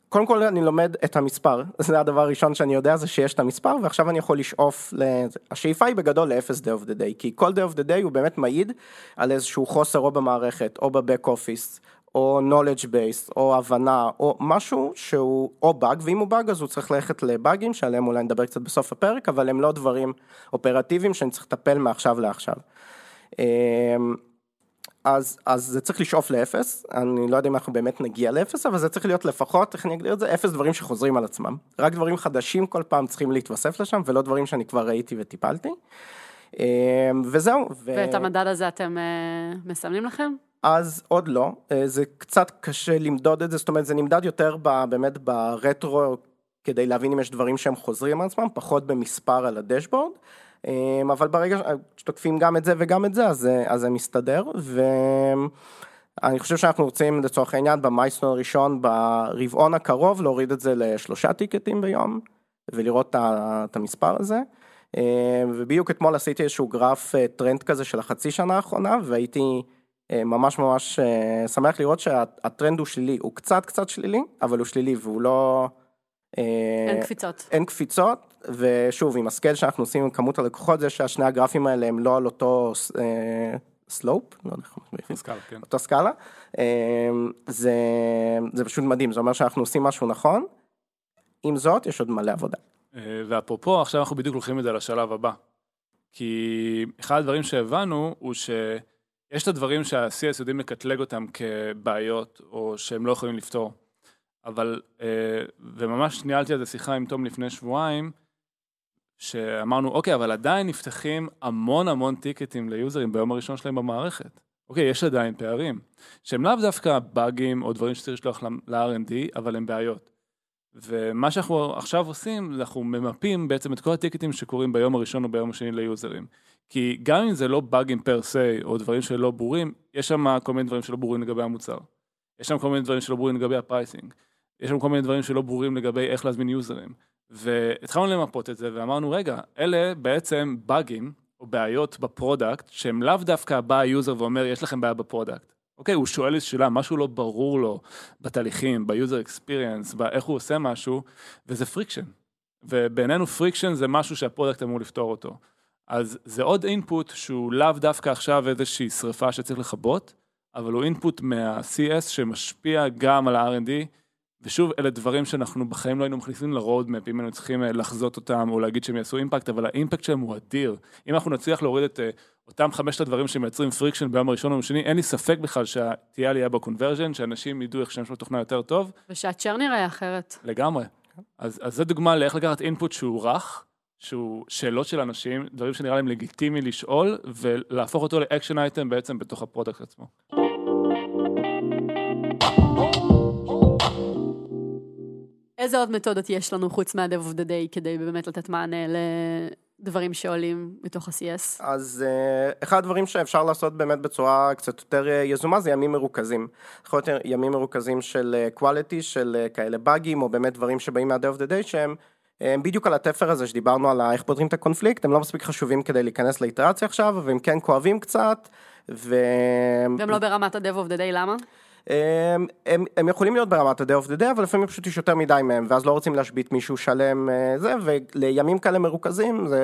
קודם כל אני לומד את המספר, זה הדבר הראשון שאני יודע זה שיש את המספר ועכשיו אני יכול לשאוף, לזה. השאיפה היא בגדול לאפס day of the day, כי כל day of the day הוא באמת מעיד על איזשהו חוסר או במערכת או בבק אופיס. או knowledge base, או הבנה, או משהו שהוא, או באג, ואם הוא באג אז הוא צריך ללכת לבאגים, שעליהם אולי נדבר קצת בסוף הפרק, אבל הם לא דברים אופרטיביים שאני צריך לטפל מעכשיו לעכשיו. אמ, אז, אז זה צריך לשאוף לאפס, אני לא יודע אם אנחנו באמת נגיע לאפס, אבל זה צריך להיות לפחות, איך אני אגדיר את זה, אפס דברים שחוזרים על עצמם. רק דברים חדשים כל פעם צריכים להתווסף לשם, ולא דברים שאני כבר ראיתי וטיפלתי. אה, וזהו. ו... ואת המדד הזה אתם אה, מסמנים לכם? אז עוד לא, אה, זה קצת קשה למדוד את זה, זאת אומרת זה נמדד יותר ב, באמת ברטרו, כדי להבין אם יש דברים שהם חוזרים על עצמם, פחות במספר על הדשבורד. אמ, אבל ברגע שתוקפים גם את זה וגם את זה, אז, אז זה מסתדר, ואני חושב שאנחנו רוצים לצורך העניין ב milestone הראשון ברבעון הקרוב להוריד את זה לשלושה ticket־ים ביום, ולראות את המספר הזה. ובדיוק אתמול עשיתי איזשהו גרף אה, טרנד כזה של החצי שנה האחרונה, והייתי אה, ממש ממש אה, שמח לראות שהטרנד הוא שלילי, הוא קצת קצת שלילי, אבל הוא שלילי והוא לא... אין קפיצות. אין קפיצות, ושוב, עם ה scale שאנחנו עושים עם כמות הלקוחות, זה שהשני הגרפים האלה הם לא על אותו slope, לא יודע איך אומרים, סקאלה, כן. אותו סקאלה, זה, זה פשוט מדהים, זה אומר שאנחנו עושים משהו נכון, עם זאת, יש עוד מלא עבודה. אה, ואפרופו, עכשיו אנחנו בדיוק לוקחים את זה לשלב הבא. כי אחד הדברים שהבנו הוא שיש את הדברים שה-CS יודעים לקטלג אותם כבעיות, או שהם לא יכולים לפתור. אבל, אה, וממש ניהלתי על זה שיחה עם תום לפני שבועיים, שאמרנו, אוקיי, אבל עדיין נפתחים המון המון טיקטים ליוזרים ביום הראשון שלהם במערכת. אוקיי, יש עדיין פערים, שהם לאו דווקא באגים או דברים שצריך לשלוח ל-R&D, אבל הם בעיות. ומה שאנחנו עכשיו עושים, אנחנו ממפים בעצם את כל הטיקטים שקורים ביום הראשון או ביום השני ליוזרים. כי גם אם זה לא באגים פר סי, או דברים שלא ברורים, יש שם כל מיני דברים שלא ברורים לגבי המוצר. יש שם כל מיני דברים שלא ברורים לגבי ה pricing. יש שם כל מיני דברים שלא ברורים לגבי איך להזמין user־ים. והתחלנו למפות את זה ואמרנו, רגע, אלה בעצם באגים או בעיות ב product, שהם לאו דווקא בא ה user ואומר, יש לכם בעיה ב product. אוקיי, הוא שואל איזו שאלה, משהו לא ברור לו בתהליכים, ב user experience, באיך הוא עושה משהו, וזה friction. ומבחינתנו friction זה משהו שה product אמור לפתור אותו. אז זה עוד input שהוא לאו דווקא עכשיו איזושהי שריפה שצריך לכבות, אבל הוא input מה-CS שמשפיע גם על ה-R&D, ושוב, אלה דברים שאנחנו בחיים לא היינו מכניסים ל roadmap, אם היינו צריכים אה, לחזות אותם או להגיד שהם יעשו impact, אבל ה impact שלהם הוא אדיר. אם אנחנו נצליח להוריד את אה, אותם חמשת הדברים שמייצרים friction ביום הראשון או בשני, אין לי ספק בכלל שתהיה עלייה ב conversion, שאנשים ידעו איך להשתמש בתוכנה יותר טוב. ושהצ'ר נראה אחרת. לגמרי. אז, אז זה דוגמה לאיך לקחת input שהוא רך, שהוא שאלות של אנשים, דברים שנראה להם לגיטימי לשאול, ולהפוך אותו ל action item בעצם בתוך ה product עצמו. איזה עוד מתודות יש לנו חוץ מה-Dev of the Day כדי באמת לתת מענה לדברים שעולים מתוך ה-CS? אז uh, אחד הדברים שאפשר לעשות באמת בצורה קצת יותר uh, יזומה זה ימים מרוכזים. יכול להיות ימים מרוכזים של uh, quality, של כאלה באגים, או באמת דברים שבאים מה-Dev of the Day שהם הם בדיוק על התפר הזה שדיברנו על איך פותרים את הקונפליקט, הם לא מספיק חשובים כדי להיכנס לאיטרציה עכשיו, והם כן כואבים קצת, ו... והם לא ברמת ה-Dev of the Day, למה? הם, הם, הם יכולים להיות ברמת ה-day of the day, אבל לפעמים פשוט יש יותר מדי מהם, ואז לא רוצים להשבית מישהו שלם אה, זה, ולימים כאלה מרוכזים, זה,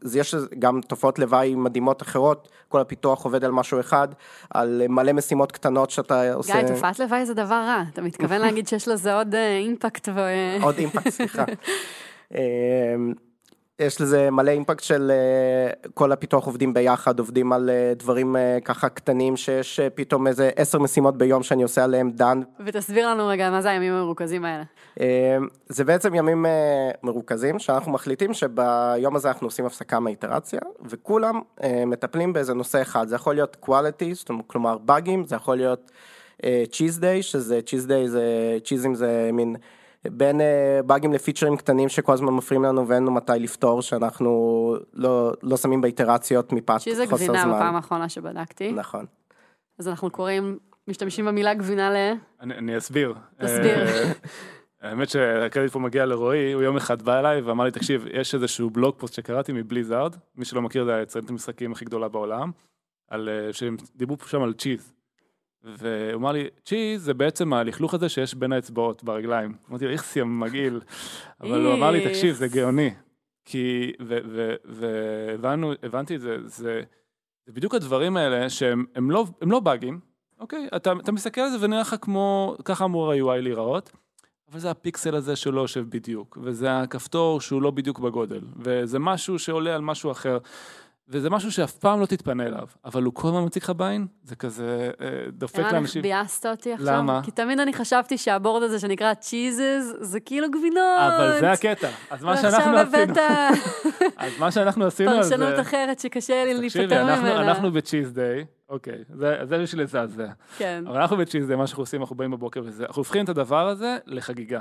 זה יש גם תופעות לוואי מדהימות אחרות, כל הפיתוח עובד על משהו אחד, על מלא משימות קטנות שאתה עושה. גיא, תופעת לוואי זה דבר רע, אתה מתכוון להגיד שיש לזה עוד אימפקט ו... עוד אימפקט, סליחה. יש לזה מלא אימפקט של אה, כל הפיתוח עובדים ביחד, עובדים על אה, דברים אה, ככה קטנים שיש פתאום איזה עשר משימות ביום שאני עושה עליהם דן. ותסביר לנו רגע מה זה הימים המרוכזים האלה. זה בעצם ימים מרוכזים שאנחנו מחליטים שביום הזה אנחנו עושים הפסקה מהאיטרציה וכולם מטפלים באיזה נושא אחד, זה יכול להיות quality, כלומר באגים, זה יכול להיות צ'יז דיי, שזה צ'יז דיי זה, צ'יזים זה מין בין אה, באגים לפיצ'רים קטנים שכל הזמן מפריעים לנו ואין לנו מתי לפתור, שאנחנו לא, לא שמים באיטרציות מפאת חוסר זמן. שזה גבינה בפעם האחרונה שבדקתי. נכון. אז אנחנו קוראים, משתמשים במילה גבינה ל... אני, אני אסביר. תסביר. אה, האמת שהקרדיט פה מגיע לרועי, הוא יום אחד בא אליי ואמר לי, תקשיב, יש איזשהו בלוג פוסט שקראתי מבליזארד, מי שלא מכיר זה היצרנית המשחקים הכי גדולה בעולם, על, אה, שהם דיברו שם על צ'יז. והוא אמר לי, צ'יז זה בעצם הלכלוך הזה שיש בין האצבעות ברגליים. אמרתי לו, איכסי המגעיל. אבל הוא אמר לי, תקשיב, זה גאוני. כי, והבנתי את זה, זה, זה בדיוק הדברים האלה שהם הם לא, הם לא באגים, אוקיי? אתה, אתה מסתכל על זה ונראה לך כמו, ככה אמור ה-UI להיראות, אבל זה הפיקסל הזה שלא יושב בדיוק, וזה הכפתור שהוא לא בדיוק בגודל, וזה משהו שעולה על משהו אחר. וזה משהו שאף פעם לא תתפנה אליו, אבל הוא כל הזמן מציג לך בעין, זה כזה אה, דופק ערן, לאנשים. ביאסת אותי עכשיו? למה? כי תמיד אני חשבתי שהבורד הזה שנקרא צ'יזז, זה כאילו גבינות. אבל זה הקטע. אז מה שאנחנו עשינו, אז מה שאנחנו עשינו. פרשנות אחרת שקשה לי תקשיבי, להיפטר ממנה. אנחנו בצ'יז דיי, אוקיי, זה בשביל לזעזע. כן. אבל אנחנו בצ'יז דיי, מה שאנחנו עושים, אנחנו באים בבוקר וזה, אנחנו הופכים את הדבר הזה לחגיגה.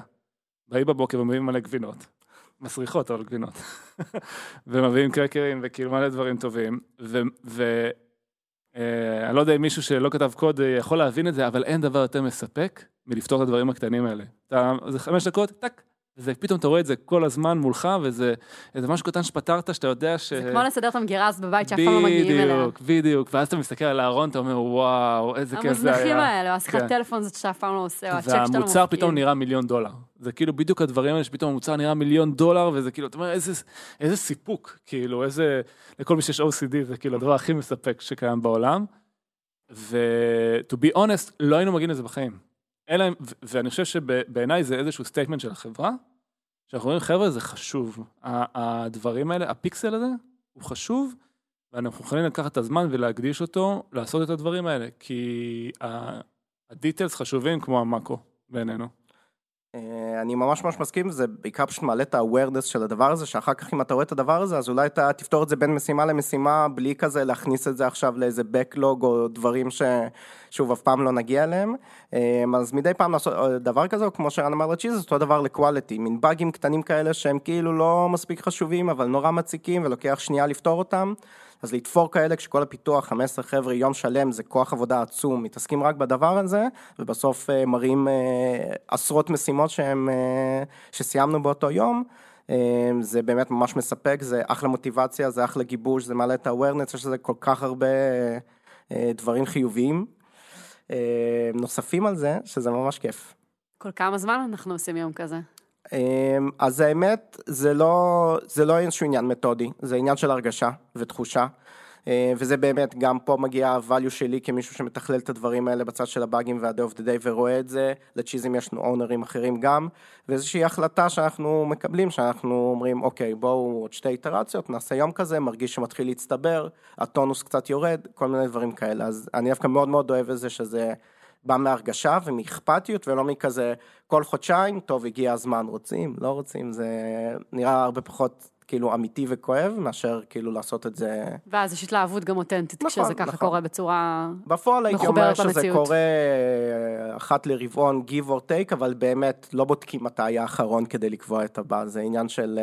באים בבוקר ומביאים מלא גבינות. מסריחות, אבל גבינות. ומביאים קרקרים וכאילו מלא דברים טובים. ואני לא יודע אם מישהו שלא כתב קוד אה, יכול להבין את זה, אבל אין דבר יותר מספק מלפתור את הדברים הקטנים האלה. אתה, זה חמש דקות, טאק. וזה פתאום אתה רואה את זה כל הזמן מולך, וזה איזה משהו קטן שפתרת, שאתה יודע ש... זה כמו לסדר את המגירה הזאת בבית שאף פעם לא מגיעים אליה. בדיוק, בדיוק, ואז אתה מסתכל על הארון, אתה אומר, וואו, איזה כיף זה היה. המוזנחים האלה, או השיחת כן. טלפון הזאת שאף פעם לא עושה, או הצ'ק שאתה לא מפקיד. והמוצר פתאום נראה מיליון דולר. זה כאילו בדיוק הדברים האלה שפתאום המוצר נראה מיליון דולר, וזה כאילו, אתה אומר, איזה, איזה סיפוק, כאילו, איזה, לכל מי שיש OCD, זה כאילו הדבר הכי מספק שקיים בעולם. ו- to be honest, לא היינו מגיעים לזה בחיים. אלא, ואני חושב שבעיניי זה איזשהו statement של החברה, שאנחנו אומרים, חבר'ה, זה חשוב. הדברים האלה, הפיקסל הזה, הוא חשוב, ואנחנו יכולים לקחת את הזמן ולהקדיש אותו, לעשות את הדברים האלה, כי ה-details חשובים כמו המאקרו בעינינו. אה, אני ממש ממש מסכים, זה בעיקר פשוט מעלה את ה-awareness של הדבר הזה, שאחר כך אם אתה רואה את הדבר הזה, אז אולי אתה תפתור את זה בין משימה למשימה, בלי כזה להכניס את זה עכשיו לאיזה backlog או דברים ש... שוב, אף פעם לא נגיע אליהם. אה, אז מדי פעם לעשות אה, דבר כזה, או כמו שרן אמר לצ'יז, אותו דבר לקואליטי, מין באגים קטנים כאלה שהם כאילו לא מספיק חשובים, אבל נורא מציקים ולוקח שנייה לפתור אותם. אז לתפור כאלה כשכל הפיתוח, 15 חבר'ה, יום שלם, זה כוח עבודה עצום, מתעסקים רק בדבר הזה, ובסוף אה, מראים אה, עשרות משימות שהם, אה, שסיימנו באותו יום. זה באמת ממש מספק, זה אחלה מוטיבציה, זה אחלה גיבוש, זה מעלה את ה-awareness, יש לזה כל כך הרבה דברים חיוביים נוספים על זה, שזה ממש כיף. כל כמה זמן אנחנו עושים יום כזה? אמ, אז האמת, זה לא, זה לא איזשהו עניין מתודי, זה עניין של הרגשה ותחושה. אה, וזה באמת, גם פה מגיע ה-value שלי כמישהו שמתכלל את הדברים האלה בצד של הבאגים וה-day of the day ורואה את זה, לצ'יזים יש לנו אונרים אחרים גם, ואיזושהי החלטה שאנחנו מקבלים, שאנחנו אומרים, אוקיי, בואו עוד שתי איטרציות, נעשה יום כזה, מרגיש שמתחיל להצטבר, הטונוס קצת יורד, כל מיני דברים כאלה. אז אני דווקא מאוד מאוד אוהב את זה שזה בא מהרגשה ומאכפתיות ולא מכזה כל חודשיים, טוב הגיע הזמן, רוצים, לא רוצים, זה נראה הרבה פחות כאילו אמיתי וכואב מאשר כאילו לעשות את זה. ואז יש התלהבות גם אותנטית, נכון, כשזה ככה נכון. קורה בצורה... בפועל הייתי מחוברת אומר שזה למציאות. קורה אה, אחת לרבעון give or take, אבל באמת לא בודקים מתי האחרון כדי לקבוע את הבא, זה עניין של...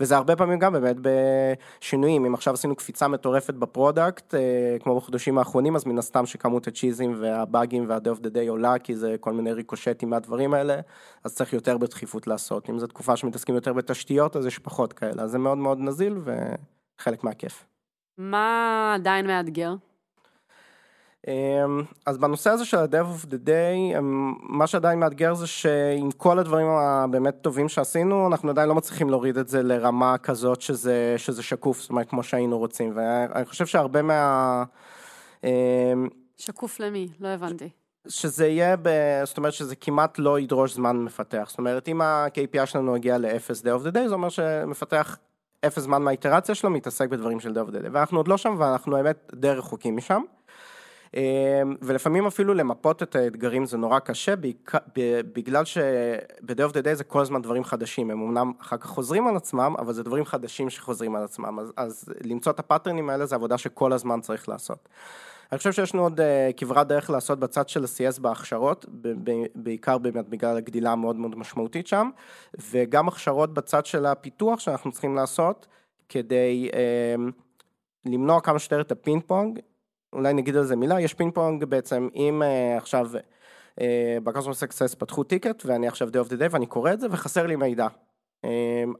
וזה הרבה פעמים גם באמת בשינויים, אם עכשיו עשינו קפיצה מטורפת ב-product, אה, כמו בחודשים האחרונים, אז מן הסתם שכמות הצ'יזים והבאגים וה-Dev of the Day עולה, כי זה כל מיני ריקושטים מהדברים האלה, אז צריך יותר בדחיפות לעשות. אם זו תקופה שמתעסקים יותר בתשתיות, אז יש פחות כאלה, אז זה מאוד מאוד נזיל וחלק מהכיף. מה עדיין מאתגר? אמ, אז בנושא הזה של ה-Dev of the Day, אמ, מה שעדיין מאתגר זה שעם כל הדברים הבאמת טובים שעשינו, אנחנו עדיין לא מצליחים להוריד את זה לרמה כזאת שזה, שזה שקוף, זאת אומרת, כמו שהיינו רוצים. ואני חושב שהרבה מה... אמ, שקוף למי? לא הבנתי. שזה יהיה, ב... זאת אומרת שזה כמעט לא ידרוש זמן מפתח. זאת אומרת, אם ה-KPI שלנו הגיע ל-0 Day of the Day, זה אומר שמפתח אפס זמן מהאיטרציה שלו מתעסק בדברים של Day of the Day. ואנחנו עוד לא שם, ואנחנו באמת די רחוקים משם. אמ, ולפעמים אפילו למפות את האתגרים זה נורא קשה, בגלל ב-day of the day זה כל הזמן דברים חדשים, הם אמנם אחר כך חוזרים על עצמם, אבל זה דברים חדשים שחוזרים על עצמם, אז, אז למצוא את הפאטרנים האלה זה עבודה שכל הזמן צריך לעשות. אני חושב שיש לנו עוד אה, כברת דרך לעשות בצד של ה-CS בהכשרות, בעיקר באמת בגלל הגדילה המאוד מאוד משמעותית שם, וגם הכשרות בצד של הפיתוח שאנחנו צריכים לעשות, כדי אה, למנוע כמה שיותר את הפינג פונג, אולי נגיד על זה מילה, יש פינג פונג בעצם, אם uh, עכשיו uh, בקוסמוס סקסס פתחו טיקט, ואני עכשיו Dev of the Day ואני קורא את זה, וחסר לי מידע. Um,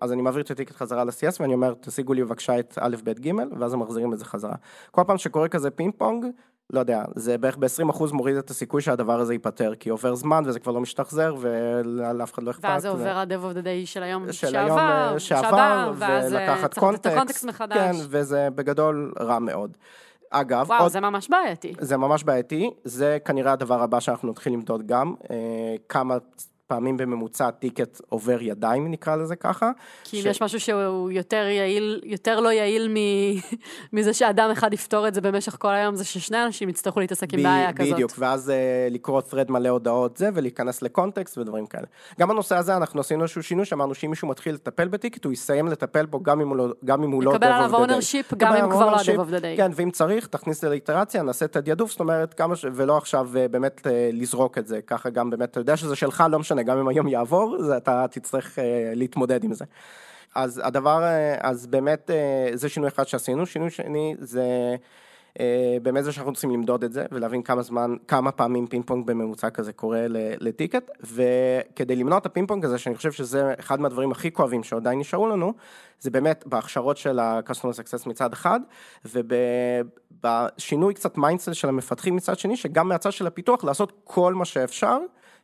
אז אני מעביר את ה-ticket חזרה ל-CS ואני אומר, תשיגו לי בבקשה את א', ב', ג', ואז הם מחזירים את זה חזרה. כל פעם שקורה כזה פינג פונג, לא יודע, זה בערך ב-20% מוריד את הסיכוי שהדבר הזה ייפתר, כי עובר זמן וזה כבר לא משתחזר ולאף אחד לא אכפת. ואז זה עובר ה-Dev of the Day של היום של שעבר, היום אה, שעבר, ואז צריך לתת את context, ה-context מחדש. כן, וזה בגדול רע מאוד. אגב, וואו, עוד, זה ממש בעייתי. זה ממש בעייתי, זה כנראה הדבר הבא שאנחנו נתחיל למדוד גם, אה, כמה פעמים בממוצע ticket עובר ידיים, נקרא לזה ככה. כי אם ש... יש משהו שהוא יותר יעיל, יותר לא יעיל מ... מזה שאדם אחד יפתור את זה במשך כל היום, זה ששני אנשים יצטרכו להתעסק עם בעיה כזאת. בדיוק, ואז uh, לקרוא thread מלא הודעות זה, ולהיכנס לקונטקסט ודברים כאלה. גם בנושא הזה אנחנו עשינו איזשהו שינוי, שאמרנו שאם מישהו מתחיל לטפל בטיקט, הוא יסיים לטפל בו גם אם הוא לא, גם אם הוא לא. יקבל עליו ownership גם אם כבר לא dev of the day. כן, ואם צריך, תכניס את זה לאיטרציה, נעשה את זאת אומרת, כמה ש... ולא עכשיו uh, באמת uh, לזרוק את זה, ככה גם באמת, אתה יודע שזה שלך, לא משנה, גם אם היום יעבור, זה, אתה תצטרך uh, להתמודד עם זה. אז הדבר, אז באמת זה שינוי אחד שעשינו, שינוי שני זה אה, באמת זה שאנחנו רוצים למדוד את זה ולהבין כמה זמן, כמה פעמים פינג פונג בממוצע כזה קורה ל-ticket וכדי למנוע את הפינג פונג הזה שאני חושב שזה אחד מהדברים הכי כואבים שעדיין נשארו לנו זה באמת בהכשרות של ה-customer success מצד אחד ובשינוי קצת mindset של המפתחים מצד שני שגם מהצד של הפיתוח לעשות כל מה שאפשר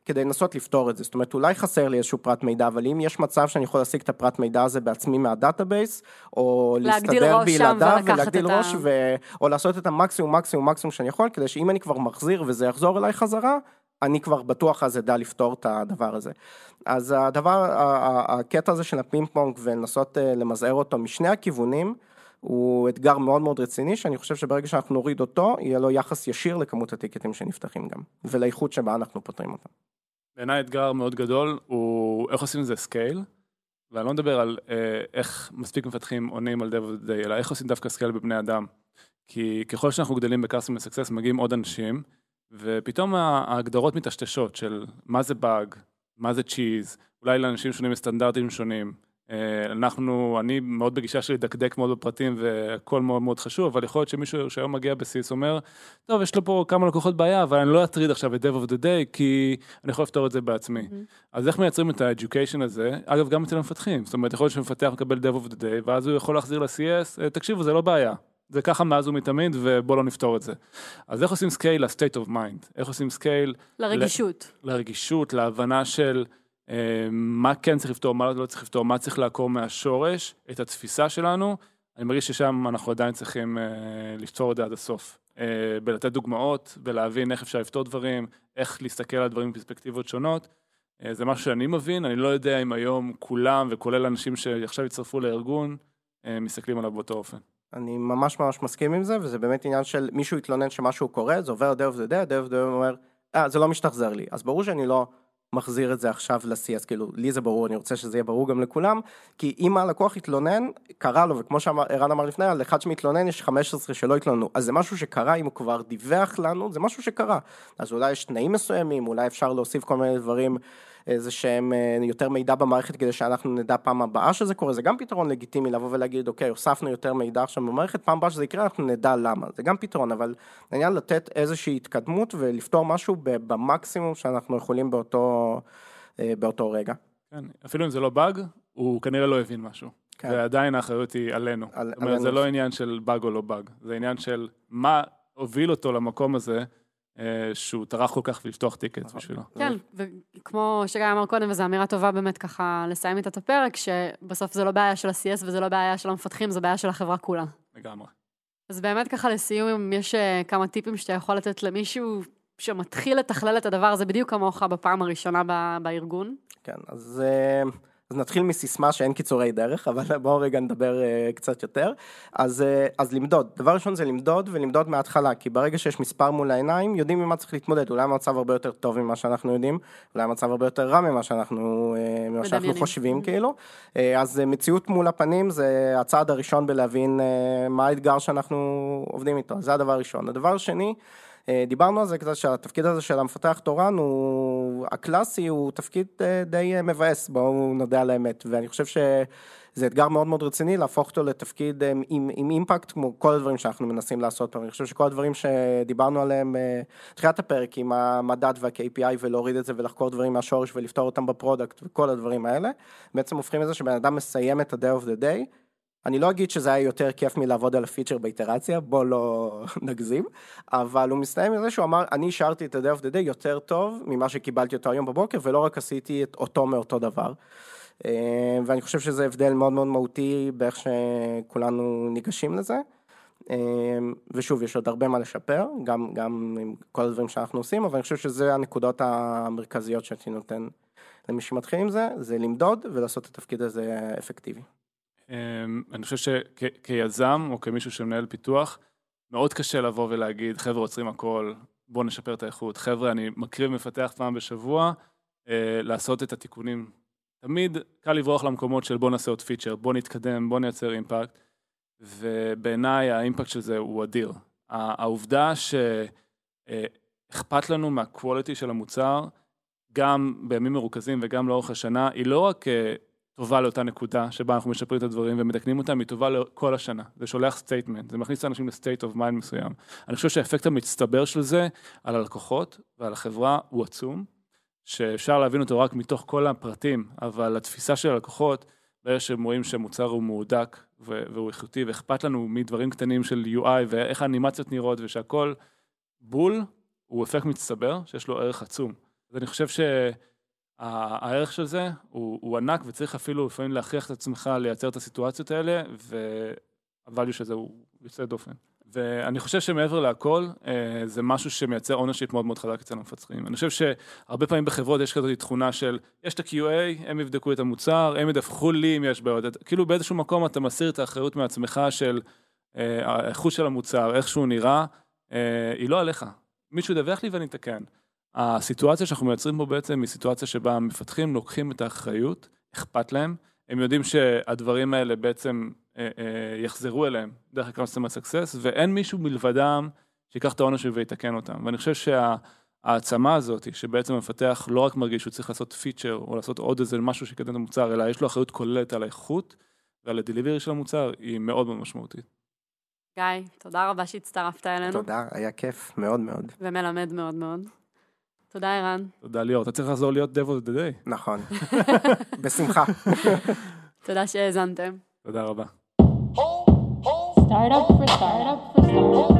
כדי לנסות לפתור את זה. זאת אומרת, אולי חסר לי איזשהו פרט מידע, אבל אם יש מצב שאני יכול להשיג את הפרט מידע הזה בעצמי מה-database, או להסתדר בלעדיו ולהגדיל ראש, ו... או לעשות את המקסימום, מקסימום, מקסימום שאני יכול, כדי שאם אני כבר מחזיר וזה יחזור אליי חזרה, אני כבר בטוח אז אדע לפתור את הדבר הזה. אז הדבר, הקטע הזה של הפינג פונג ולנסות אה, למזער אותו משני הכיוונים, הוא אתגר מאוד מאוד רציני, שאני חושב שברגע שאנחנו נוריד אותו, יהיה לו יחס ישיר לכמות הטיקטים שנפתחים גם, ולאיכות שבה אנחנו פותרים אותם. בעיניי אתגר מאוד גדול הוא איך עושים לזה scale, ואני לא מדבר על אה, איך מספיק מפתחים עונים על the Day, אלא איך עושים דווקא scale בבני אדם. כי ככל שאנחנו גדלים ב-Customer Success מגיעים עוד אנשים, ופתאום ההגדרות מטשטשות של מה זה באג, מה זה צ'יז, אולי לאנשים שונים יש סטנדרטים שונים. אה, אנחנו, אני מאוד בגישה שלי לדקדק מאוד בפרטים והכל מאוד מאוד חשוב, אבל יכול להיות שמישהו שהיום מגיע ב-CS אומר, טוב, יש לו פה כמה לקוחות בעיה, אבל אני לא אטריד עכשיו את Dev of the Day, כי אני יכול לפתור את זה בעצמי. Mm-hmm. אז איך מייצרים את ה-education הזה? אגב, גם אצל המפתחים. זאת אומרת, יכול להיות שמפתח מקבל Dev of the Day, ואז הוא יכול להחזיר ל-CS, אה, תקשיבו, זה לא בעיה. זה ככה מאז ומתמיד, ובוא לא נפתור את זה. אז איך עושים scale ל-state of mind? איך עושים scale... לרגישות. ל- לרגישות, להבנה של... אה, מה כן צריך לפתור, מה לא צריך לפתור, מה צריך לעקור מהשורש, את התפיסה שלנו, אני מרגיש ששם אנחנו עדיין צריכים אה, לפתור את זה עד הסוף. אה, בלתת דוגמאות, בלהבין איך אפשר לפתור דברים, איך להסתכל על דברים בפרספקטיבות שונות. זה משהו שאני מבין, אני לא יודע אם היום כולם, וכולל אנשים שעכשיו יצטרפו לארגון, מסתכלים עליו באותו אופן. אני ממש ממש מסכים עם זה, וזה באמת עניין של מישהו התלונן שמשהו קורה, זה עובר דרך זה דרך, דרך זה אומר, אה, זה לא משתחזר לי. אז ברור שאני לא מחזיר את זה עכשיו ל-CS, כאילו, לי זה ברור, אני רוצה שזה יהיה ברור גם לכולם, כי אם הלקוח התלונן, קרה לו, וכמו שערן אמר לפני, על אחד שמתלונן יש 15 שלא התלוננו, אז זה משהו שקרה, אם הוא כבר דיווח לנו, זה משהו שקרה. אז אולי יש תנאים מסוימים, אולי אפשר להוסיף כל מיני דברים איזה שהם אה, יותר מידע במערכת כדי שאנחנו נדע פעם הבאה שזה קורה, זה גם פתרון לגיטימי לבוא ולהגיד אוקיי הוספנו יותר מידע עכשיו במערכת, פעם הבאה שזה יקרה אנחנו נדע למה, זה גם פתרון, אבל העניין לתת איזושהי התקדמות ולפתור משהו במקסימום שאנחנו יכולים באותו, אה, באותו רגע. כן, אפילו אם זה לא באג, הוא כנראה לא הבין משהו. כן. ועדיין האחריות היא עלינו. על, זאת אומרת, זה לא עניין של באג או לא באג, זה עניין של מה הוביל אותו למקום הזה. אה, שהוא טרח כל כך לפתוח טיקט נכון. בשבילו. כן, וכמו שגיא אמר קודם, וזו אמירה טובה באמת ככה לסיים איתה את הפרק, שבסוף זה לא בעיה של ה-CS וזה לא בעיה של המפתחים, זו בעיה של החברה כולה. לגמרי. אז באמת ככה לסיום, אם יש אה, כמה טיפים שאתה יכול לתת למישהו שמתחיל לתכלל את הדבר הזה בדיוק כמוך בפעם הראשונה בארגון. כן, אז... אז נתחיל מסיסמה שאין קיצורי דרך, אבל בואו רגע נדבר uh, קצת יותר. אז, uh, אז למדוד, דבר ראשון זה למדוד ולמדוד מההתחלה, כי ברגע שיש מספר מול העיניים, יודעים ממה צריך להתמודד, אולי המצב הרבה יותר טוב ממה שאנחנו יודעים, אולי המצב הרבה יותר רע ממה שאנחנו, uh, ממה שאנחנו חושבים כאילו. Uh, אז uh, מציאות מול הפנים זה הצעד הראשון בלהבין uh, מה האתגר שאנחנו עובדים איתו, זה הדבר הראשון. הדבר השני, דיברנו על זה קצת שהתפקיד הזה של המפתח תורן הוא הקלאסי הוא תפקיד אה, די אה, מבאס בואו נודה על האמת. ואני חושב שזה אתגר מאוד מאוד רציני להפוך אותו לתפקיד עם, עם impact כמו כל הדברים שאנחנו מנסים לעשות פה. אני חושב שכל הדברים שדיברנו עליהם בתחילת הפרק עם המדד וה-KPI ולהוריד את זה ולחקור דברים מהשורש ולפתור אותם ב-product וכל הדברים האלה בעצם הופכים את זה שבן אדם מסיים את ה- Dev of the Day אני לא אגיד שזה היה יותר כיף מלעבוד על הפיצ'ר באיטרציה, בוא לא נגזים, אבל הוא מסתיים עם זה שהוא אמר, אני השארתי את ה-day of the day יותר טוב ממה שקיבלתי אותו היום בבוקר, ולא רק עשיתי את אותו מאותו דבר. אה, ואני חושב שזה הבדל מאוד מאוד מהותי באיך שכולנו ניגשים לזה. ושוב, יש עוד הרבה מה לשפר, גם, גם עם כל הדברים שאנחנו עושים, אבל אני חושב שזה הנקודות המרכזיות שאני נותן למי שמתחיל עם זה, זה למדוד ולעשות את התפקיד הזה אפקטיבי. אני חושב שכיזם או כמישהו שמנהל פיתוח, מאוד קשה לבוא ולהגיד, חבר'ה עוצרים הכל, בואו נשפר את האיכות. חבר'ה, אני מקריב מפתח פעם בשבוע, אה, לעשות את התיקונים. תמיד קל לברוח למקומות של בואו נעשה עוד פיצ'ר, בואו נתקדם, בואו נייצר אימפקט, ובעיניי האימפקט של זה הוא אדיר. העובדה שאכפת לנו מה-quality של המוצר, גם בימים מרוכזים וגם לאורך השנה, היא לא רק אה, טובה לאותה נקודה שבה אנחנו משפרים את הדברים ומתקנים אותם, היא טובה לכל השנה. זה שולח statement, זה מכניס את האנשים ל-state of mind מסוים. אני חושב שהאפקט המצטבר של זה על הלקוחות ועל החברה הוא עצום, שאפשר להבין אותו רק מתוך כל הפרטים, אבל התפיסה של הלקוחות, ברגע שהם רואים שהמוצר הוא מהודק והוא איכותי ואכפת לנו מדברים קטנים של UI ואיך האנימציות נראות ושהכול בול, הוא אפקט מצטבר שיש לו ערך עצום. אז אני חושב ש... הערך של זה הוא, הוא ענק וצריך אפילו לפעמים להכריח את עצמך לייצר את הסיטואציות האלה וה-value של זה הוא יוצא דופן. ואני חושב שמעבר להכל אה, זה משהו שמייצר ownership מאוד מאוד חזק אצל המפתחים. אני חושב שהרבה פעמים בחברות יש כזאת תכונה של יש את ה-QA, הם יבדקו את המוצר, הם ידווחו לי אם יש בעיות. כאילו באיזשהו מקום אתה מסיר את האחריות מעצמך של אה, האיכות של המוצר, איך שהוא נראה, אה, היא לא עליך. מישהו ידווח לי ואני אתקן. הסיטואציה שאנחנו מייצרים פה בעצם היא סיטואציה שבה המפתחים לוקחים את האחריות, אכפת להם, הם יודעים שהדברים האלה בעצם אה, אה, יחזרו אליהם דרך ה customer success, ואין מישהו מלבדם שיקח את העונש ויתקן אותם. ואני חושב שהעצמה הזאת, שבעצם המפתח לא רק מרגיש שהוא צריך לעשות פיצ'ר או לעשות עוד איזה משהו שיקדם את המוצר, אלא יש לו אחריות כוללת על האיכות ועל הדליברי של המוצר, היא מאוד מאוד משמעותית. גיא, תודה רבה שהצטרפת אלינו. תודה, היה כיף מאוד מאוד. ומלמד מאוד מאוד. תודה, ערן. תודה, ליאור. אתה צריך לחזור להיות Dev of the Day. נכון. בשמחה. תודה שהאזנתם. תודה רבה. Startup for startup for startup.